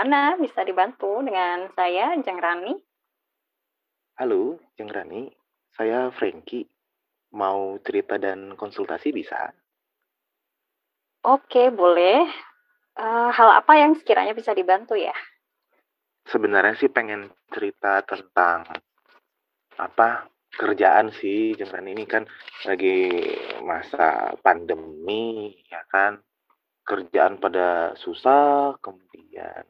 Mana bisa dibantu dengan saya, Jeng Rani? Halo, Jeng Rani. Saya Frankie. Mau cerita dan konsultasi bisa? Oke, boleh. Eh, hal apa yang sekiranya bisa dibantu ya? Sebenarnya sih pengen cerita tentang apa kerjaan sih Jeng Rani ini kan lagi masa pandemi ya kan kerjaan pada susah kemudian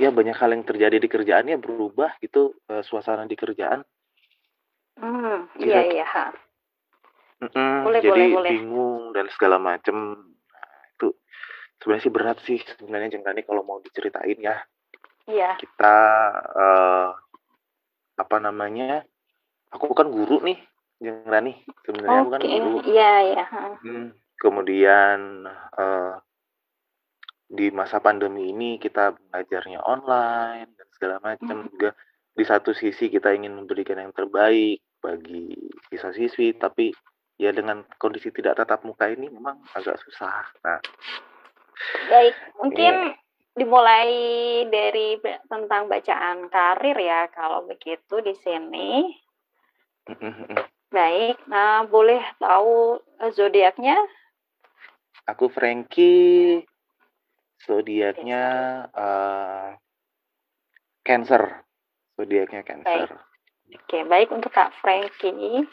ya banyak hal yang terjadi di kerjaannya berubah gitu eh, suasana di kerjaan Hmm, iya iya. ha. Mm-mm, Boleh jadi boleh boleh. bingung dan segala macem Nah, itu sebenarnya sih berat sih sebenarnya Jeng Rani kalau mau diceritain ya Iya. kita eh, apa namanya aku kan guru nih Jeng Rani sebenarnya aku kan Oke, guru iya iya. Hmm, kemudian eh, di masa pandemi ini kita belajarnya online dan segala macam Hmm, juga di satu sisi kita ingin memberikan yang terbaik bagi siswa-siswi tapi ya dengan kondisi tidak tatap muka ini memang agak susah. Nah, Baik, ini mungkin dimulai dari tentang bacaan karir ya, kalau begitu di sini. Baik, nah boleh tahu eh, zodiaknya? aku Frankie zodiaknya Cancer. eh, Cancer. Zodiaknya Baik, Cancer. oke, baik untuk Kak Frankie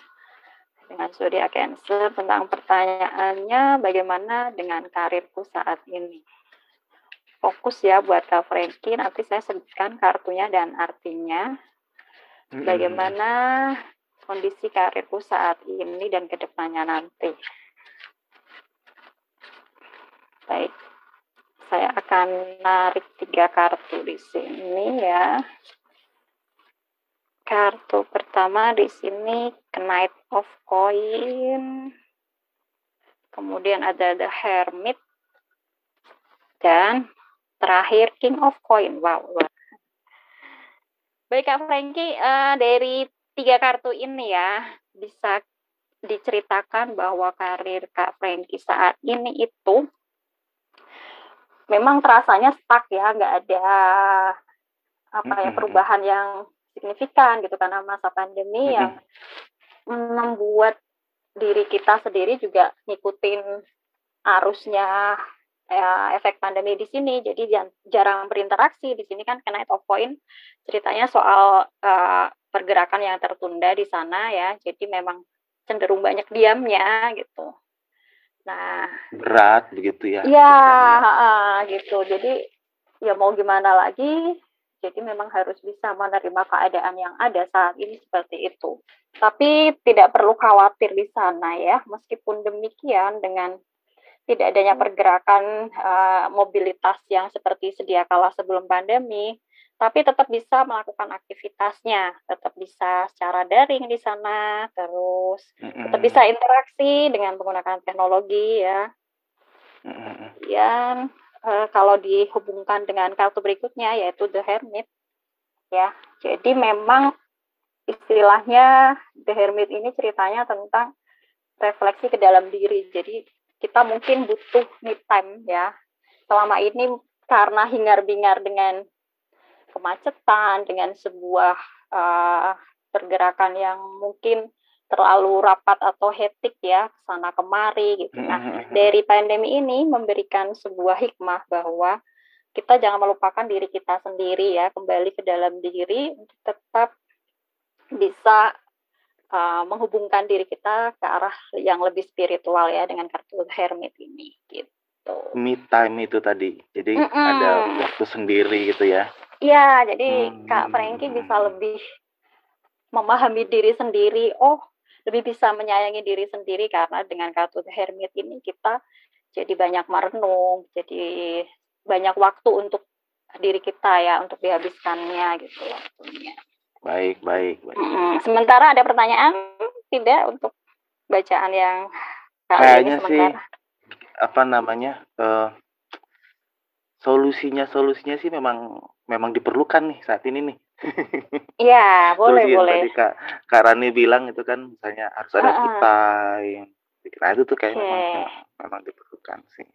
dengan zodiak Cancer tentang pertanyaannya bagaimana dengan karirku saat ini. Fokus ya buat Kak Frankie, nanti saya sebutkan kartunya dan artinya. Bagaimana kondisi karirku saat ini dan ke depannya nanti. Baik, saya akan narik tiga kartu di sini ya. Kartu pertama di sini Knight of Coin, kemudian ada The Hermit dan terakhir King of Coin. Wow. Baik Kak Frankie, eh, dari tiga kartu ini ya bisa diceritakan bahwa karir Kak Frankie saat ini itu memang terasanya stuck ya, nggak ada apa ya perubahan yang signifikan gitu karena masa pandemi yang membuat diri kita sendiri juga ngikutin arusnya eh, efek pandemi di sini. Jadi jarang berinteraksi. Di sini kan kena of point ceritanya soal eh, pergerakan yang tertunda di sana ya. Jadi memang cenderung banyak diamnya gitu nah Berat begitu ya, Iya, Jeng Rani ya. heeh, gitu. Jadi ya mau gimana lagi? Jadi memang harus bisa menerima keadaan yang ada saat ini seperti itu. Tapi tidak perlu khawatir di sana ya. Meskipun demikian dengan tidak adanya pergerakan eh, mobilitas yang seperti sedia kala sebelum pandemi, tapi tetap bisa melakukan aktivitasnya, tetap bisa secara daring di sana, terus tetap bisa interaksi dengan menggunakan teknologi ya. Mm-mm. Kemudian eh, kalau dihubungkan dengan kartu berikutnya yaitu The Hermit ya. Jadi memang istilahnya The Hermit ini ceritanya tentang refleksi ke dalam diri. Jadi kita mungkin butuh me time ya. Selama ini karena hingar-bingar dengan kemacetan, dengan sebuah eh, pergerakan yang mungkin terlalu rapat atau hektik ya, sana kemari gitu. Nah, Mm-mm. dari pandemi ini memberikan sebuah hikmah bahwa kita jangan melupakan diri kita sendiri ya, kembali ke dalam diri untuk tetap bisa uh, menghubungkan diri kita ke arah yang lebih spiritual ya dengan kartu hermit ini gitu. Me time itu tadi. Jadi ada Mm-mm. waktu sendiri gitu ya. Ya, jadi Kak Frankie bisa Hmm. lebih memahami diri sendiri. Oh, lebih bisa menyayangi diri sendiri karena dengan kartu Hermit ini kita jadi banyak merenung, jadi banyak waktu untuk diri kita ya, untuk dihabiskannya gitu waktunya. Baik, baik, baik. Mm-mm. Sementara ada pertanyaan tidak untuk bacaan yang kali ini Kayaknya sih sementara? apa namanya? eh solusinya solusinya sih memang memang diperlukan nih saat ini nih. Iya, boleh Solusi boleh. tadi Kak Kak Rani bilang itu kan misalnya harus ada Heeh. kita yang nah itu tuh kayak Oke. memang memang, memang diperlukan sih.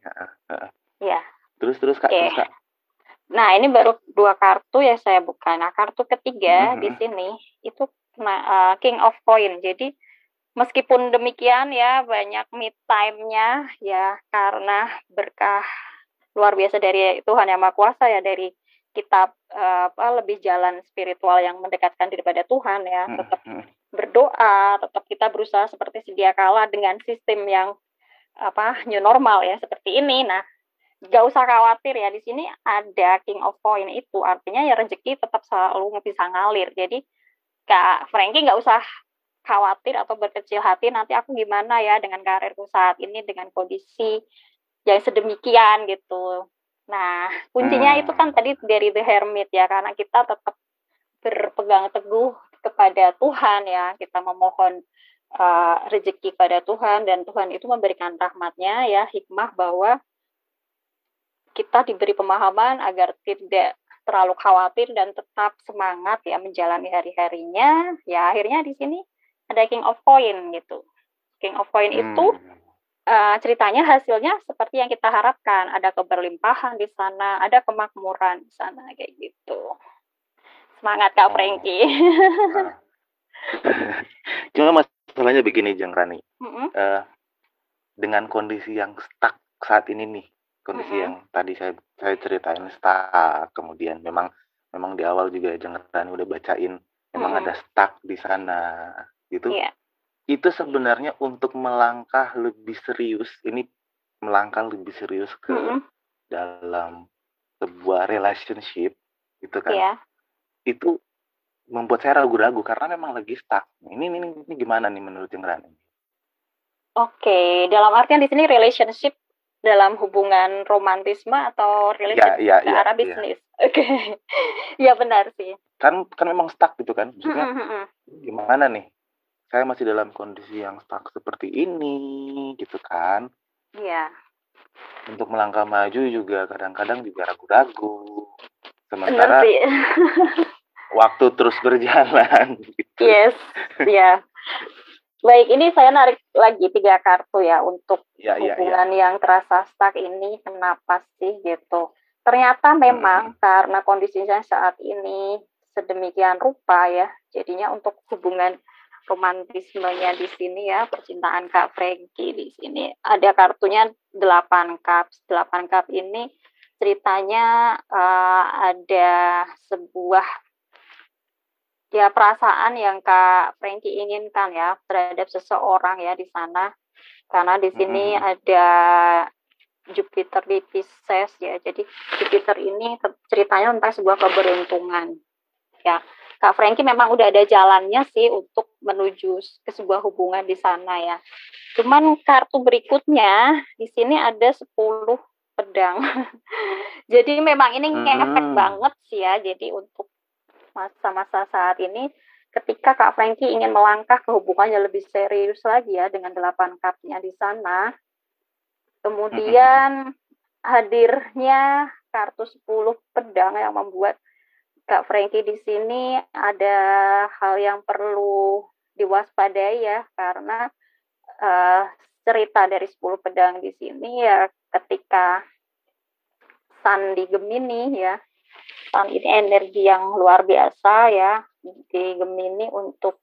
Iya. Terus terus Kak, Oke. terus Kak. Nah, ini baru dua kartu ya saya buka. Nah, kartu ketiga mm -hmm. di sini itu nah, uh, King of Coin. Jadi meskipun demikian ya banyak mid time-nya ya karena berkah luar biasa dari Tuhan yang Maha Kuasa ya dari kita uh, apa lebih jalan spiritual yang mendekatkan daripada Tuhan ya. Hmm, tetap hmm. berdoa tetap kita berusaha seperti sedia kala dengan sistem yang apa new normal ya seperti ini. Nah gak usah khawatir ya di sini ada king of coin itu. Artinya ya rezeki tetap selalu bisa ngalir. Jadi kak Frankie nggak usah khawatir atau berkecil hati nanti aku gimana ya dengan karirku saat ini dengan kondisi yang sedemikian gitu Nah, kuncinya hmm. itu kan tadi dari The Hermit ya, karena kita tetap berpegang teguh kepada Tuhan ya, kita memohon uh, rezeki pada Tuhan dan Tuhan itu memberikan rahmatnya ya, hikmah bahwa kita diberi pemahaman agar tidak terlalu khawatir dan tetap semangat ya menjalani hari-harinya. Ya akhirnya di sini ada King of Coin gitu. King of Coin hmm. itu uh, ceritanya hasilnya seperti yang kita harapkan. Ada keberlimpahan di sana, ada kemakmuran di sana kayak gitu. Semangat Kak oh. Frankie. Nah. Cuma masalahnya begini Jeng Rani. Mm -hmm. uh, dengan kondisi yang stuck saat ini nih, kondisi mm -hmm. yang tadi saya saya ceritain stuck, kemudian memang memang di awal juga Jeng Rani udah bacain memang mm -hmm. ada stuck di sana gitu. Yeah itu sebenarnya untuk melangkah lebih serius ini melangkah lebih serius ke mm -hmm. dalam sebuah relationship gitu kan yeah. itu membuat saya ragu-ragu karena memang lagi stuck ini ini ini gimana nih menurut yang Rani? Oke, okay. dalam artian di sini relationship dalam hubungan romantisme atau relationship ya, ya, ke ya, arah ya. bisnis. Oke, okay. ya benar sih. Kan kan memang stuck gitu kan, maksudnya mm -hmm. gimana nih? Saya masih dalam kondisi yang stuck seperti ini gitu kan. Iya. Untuk melangkah maju juga kadang-kadang juga ragu-ragu. Sementara waktu terus berjalan gitu. yes ya baik ini saya narik lagi tiga kartu ya untuk ya, hubungan ya, ya. yang terasa stuck ini. Kenapa sih gitu? Ternyata memang hmm. karena kondisinya saat ini sedemikian rupa ya jadinya untuk hubungan romantismenya di sini ya percintaan Kak Frankie di sini. Ada kartunya 8 cup 8 cup ini ceritanya uh, ada sebuah ya perasaan yang Kak Frankie inginkan ya terhadap seseorang ya di sana. Karena di sini hmm. ada Jupiter di Pisces ya. Jadi Jupiter ini ceritanya tentang sebuah keberuntungan ya Kak Frankie memang udah ada jalannya sih untuk menuju ke sebuah hubungan di sana ya. Cuman kartu berikutnya di sini ada 10 pedang. Jadi memang ini ngefek hmm. banget sih ya. Jadi untuk masa-masa saat ini ketika Kak Frankie ingin melangkah ke hubungan yang lebih serius lagi ya dengan delapan cupnya di sana. Kemudian hadirnya kartu 10 pedang yang membuat Kak Frankie di sini ada hal yang perlu diwaspadai ya karena uh, cerita dari 10 pedang di sini ya ketika Sun di Gemini ya Sun ini energi yang luar biasa ya di Gemini untuk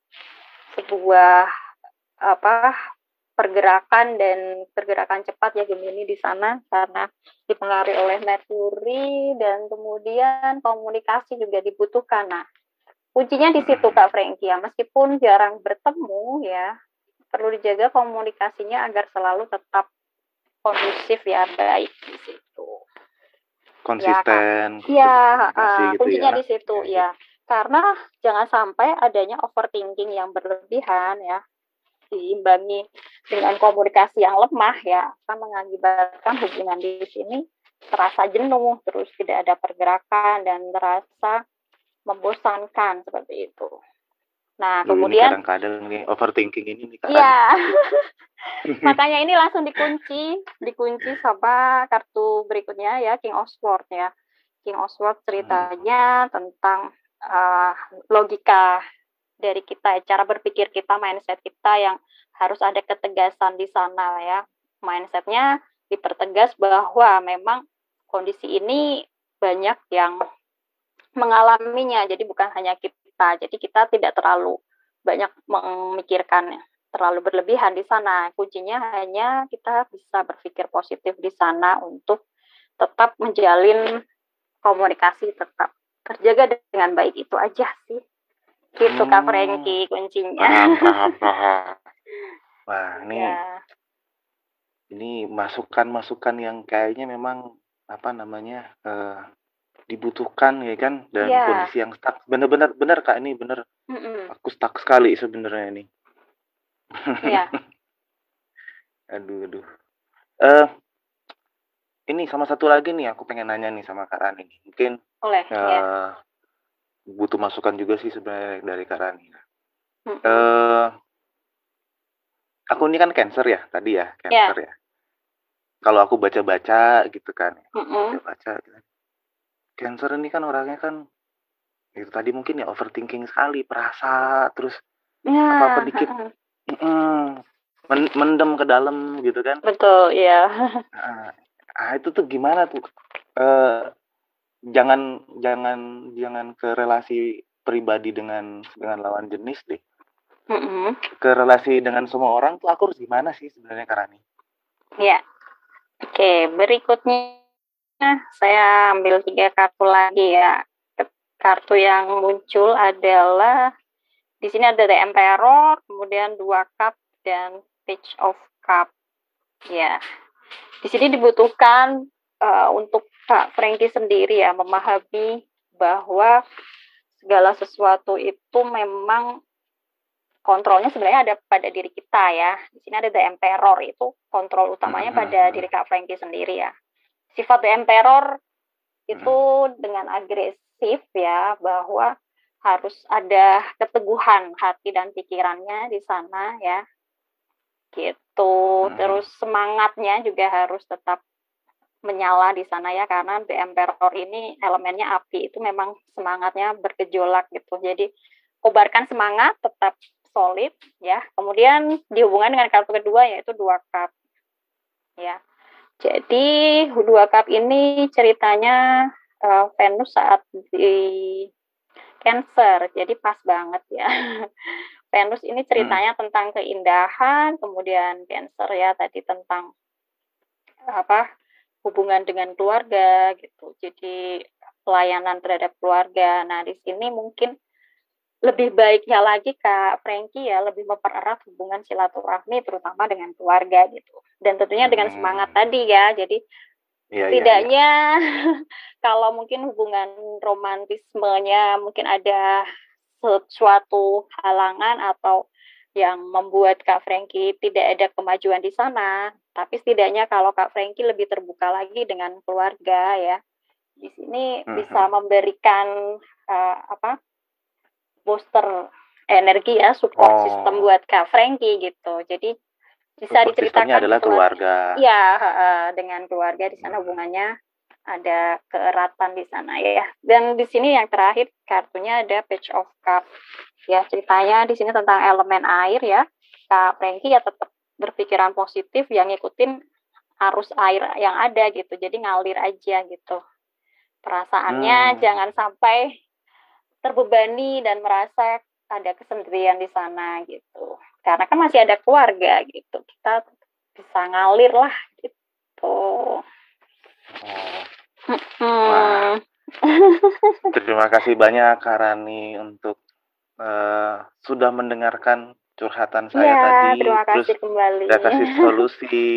sebuah apa pergerakan dan pergerakan cepat ya Gemini di sana karena dipengaruhi oleh Merkuri dan kemudian komunikasi juga dibutuhkan. Nah, kuncinya di situ Kak Frankie ya, meskipun jarang bertemu ya, perlu dijaga komunikasinya agar selalu tetap kondusif ya baik di situ. Konsisten. Ya, uh, gitu kuncinya ya. di situ ya. Karena jangan sampai adanya overthinking yang berlebihan ya diimbangi dengan komunikasi yang lemah ya akan mengakibatkan hubungan di sini terasa jenuh terus tidak ada pergerakan dan terasa membosankan seperti itu. Nah Duh, kemudian kadang-kadang nih overthinking ini nih Iya. Makanya ini langsung dikunci, dikunci sama kartu berikutnya ya King of Swords ya. King of Swords ceritanya hmm. tentang uh, logika dari kita, cara berpikir kita, mindset kita yang harus ada ketegasan di sana ya. Mindsetnya dipertegas bahwa memang kondisi ini banyak yang mengalaminya. Jadi bukan hanya kita. Jadi kita tidak terlalu banyak memikirkan terlalu berlebihan di sana. Kuncinya hanya kita bisa berpikir positif di sana untuk tetap menjalin komunikasi tetap terjaga dengan baik itu aja sih. Gitu hmm. Kak Franky kuncinya. Paham, paham, paham. Wah, ini ya. ini masukan-masukan yang kayaknya memang apa namanya uh, dibutuhkan ya kan dan ya. kondisi yang stuck benar-benar benar kak ini benar mm -mm. aku stuck sekali sebenarnya ini Iya. aduh aduh eh uh, ini sama satu lagi nih aku pengen nanya nih sama Kak Rani mungkin Oleh, uh, ya. Butuh masukan juga sih sebenarnya dari Kak Rani mm -hmm. uh, aku ini kan cancer ya tadi ya cancer yeah. ya kalau aku baca-baca gitu kan mm -hmm. baca gitu. cancer ini kan orangnya kan itu tadi mungkin ya overthinking sekali perasa terus yeah. apa apa dikit mm, mendem ke dalam gitu kan betul iya nah, ah, itu tuh gimana tuh uh, jangan jangan jangan ke relasi pribadi dengan dengan lawan jenis deh mm-hmm. ke relasi dengan semua orang tuh aku harus gimana sih sebenarnya Karani? Ya, oke berikutnya saya ambil tiga kartu lagi ya. Kartu yang muncul adalah di sini ada The Emperor, kemudian dua cup dan Page of Cup. Ya, di sini dibutuhkan uh, untuk Kak Frankie sendiri ya memahami bahwa segala sesuatu itu memang kontrolnya sebenarnya ada pada diri kita ya. Di sini ada the emperor itu kontrol utamanya pada diri Kak Frankie sendiri ya. Sifat the emperor itu dengan agresif ya bahwa harus ada keteguhan hati dan pikirannya di sana ya. Gitu. Terus semangatnya juga harus tetap menyala di sana ya karena the emperor ini elemennya api itu memang semangatnya bergejolak gitu. Jadi kobarkan semangat tetap solid ya. Kemudian dihubungkan dengan kartu kedua yaitu dua cup. Ya. Jadi dua cup ini ceritanya uh, Venus saat di Cancer. Jadi pas banget ya. Venus ini ceritanya hmm. tentang keindahan, kemudian Cancer ya tadi tentang apa? Hubungan dengan keluarga gitu. Jadi pelayanan terhadap keluarga. Nah, di sini mungkin lebih baiknya lagi Kak Frankie ya lebih mempererat hubungan silaturahmi terutama dengan keluarga gitu dan tentunya dengan semangat hmm. tadi ya jadi ya, tidaknya ya, ya. kalau mungkin hubungan romantismenya mungkin ada sesuatu halangan atau yang membuat Kak Frankie tidak ada kemajuan di sana tapi setidaknya kalau Kak Frankie lebih terbuka lagi dengan keluarga ya di sini hmm. bisa memberikan uh, apa booster energi ya support oh. system buat Kak Frankie gitu. Jadi bisa support diceritakan adalah keluarga. Iya, dengan keluarga di sana hubungannya ada keeratan di sana ya. Dan di sini yang terakhir kartunya ada Page of Cup. Ya, ceritanya di sini tentang elemen air ya. Kak Frankie ya tetap berpikiran positif yang ngikutin arus air yang ada gitu. Jadi ngalir aja gitu. Perasaannya hmm. jangan sampai terbebani dan merasa ada kesendirian di sana gitu. Karena kan masih ada keluarga gitu. Kita bisa ngalir lah gitu. Oh. Terima kasih banyak Kak Rani untuk uh, sudah mendengarkan curhatan saya ya, tadi. Terima kasih Terus kembali. Saya kasih solusi.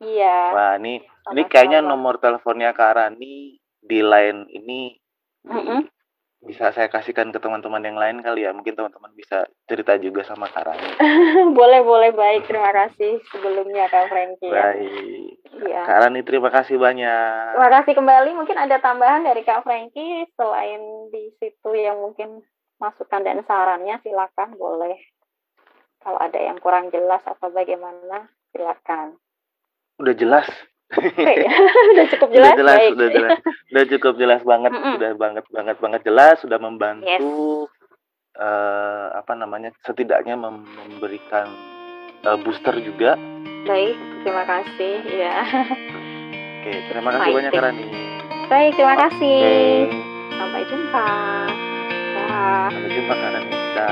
Iya. Wah, ini Sama-sama. ini kayaknya nomor teleponnya Kak Rani di line ini mm -mm bisa saya kasihkan ke teman-teman yang lain kali ya mungkin teman-teman bisa cerita juga sama Karani boleh boleh baik terima kasih sebelumnya Kak Franky ya. baik ya. Karani terima kasih banyak terima kasih kembali mungkin ada tambahan dari Kak Franky selain di situ yang mungkin masukan dan sarannya silakan boleh kalau ada yang kurang jelas atau bagaimana silakan udah jelas udah cukup jelas. Udah jelas, Baik. udah jelas. Udah cukup jelas banget, mm -mm. udah banget banget banget jelas, sudah membantu yes. uh, apa namanya setidaknya memberikan uh, booster juga. Baik, terima kasih. Ya. Oke, terima kasih Fighting. banyak Rani. Baik, terima kasih. Oke. Sampai jumpa. Sampai jumpa Kak Ranita.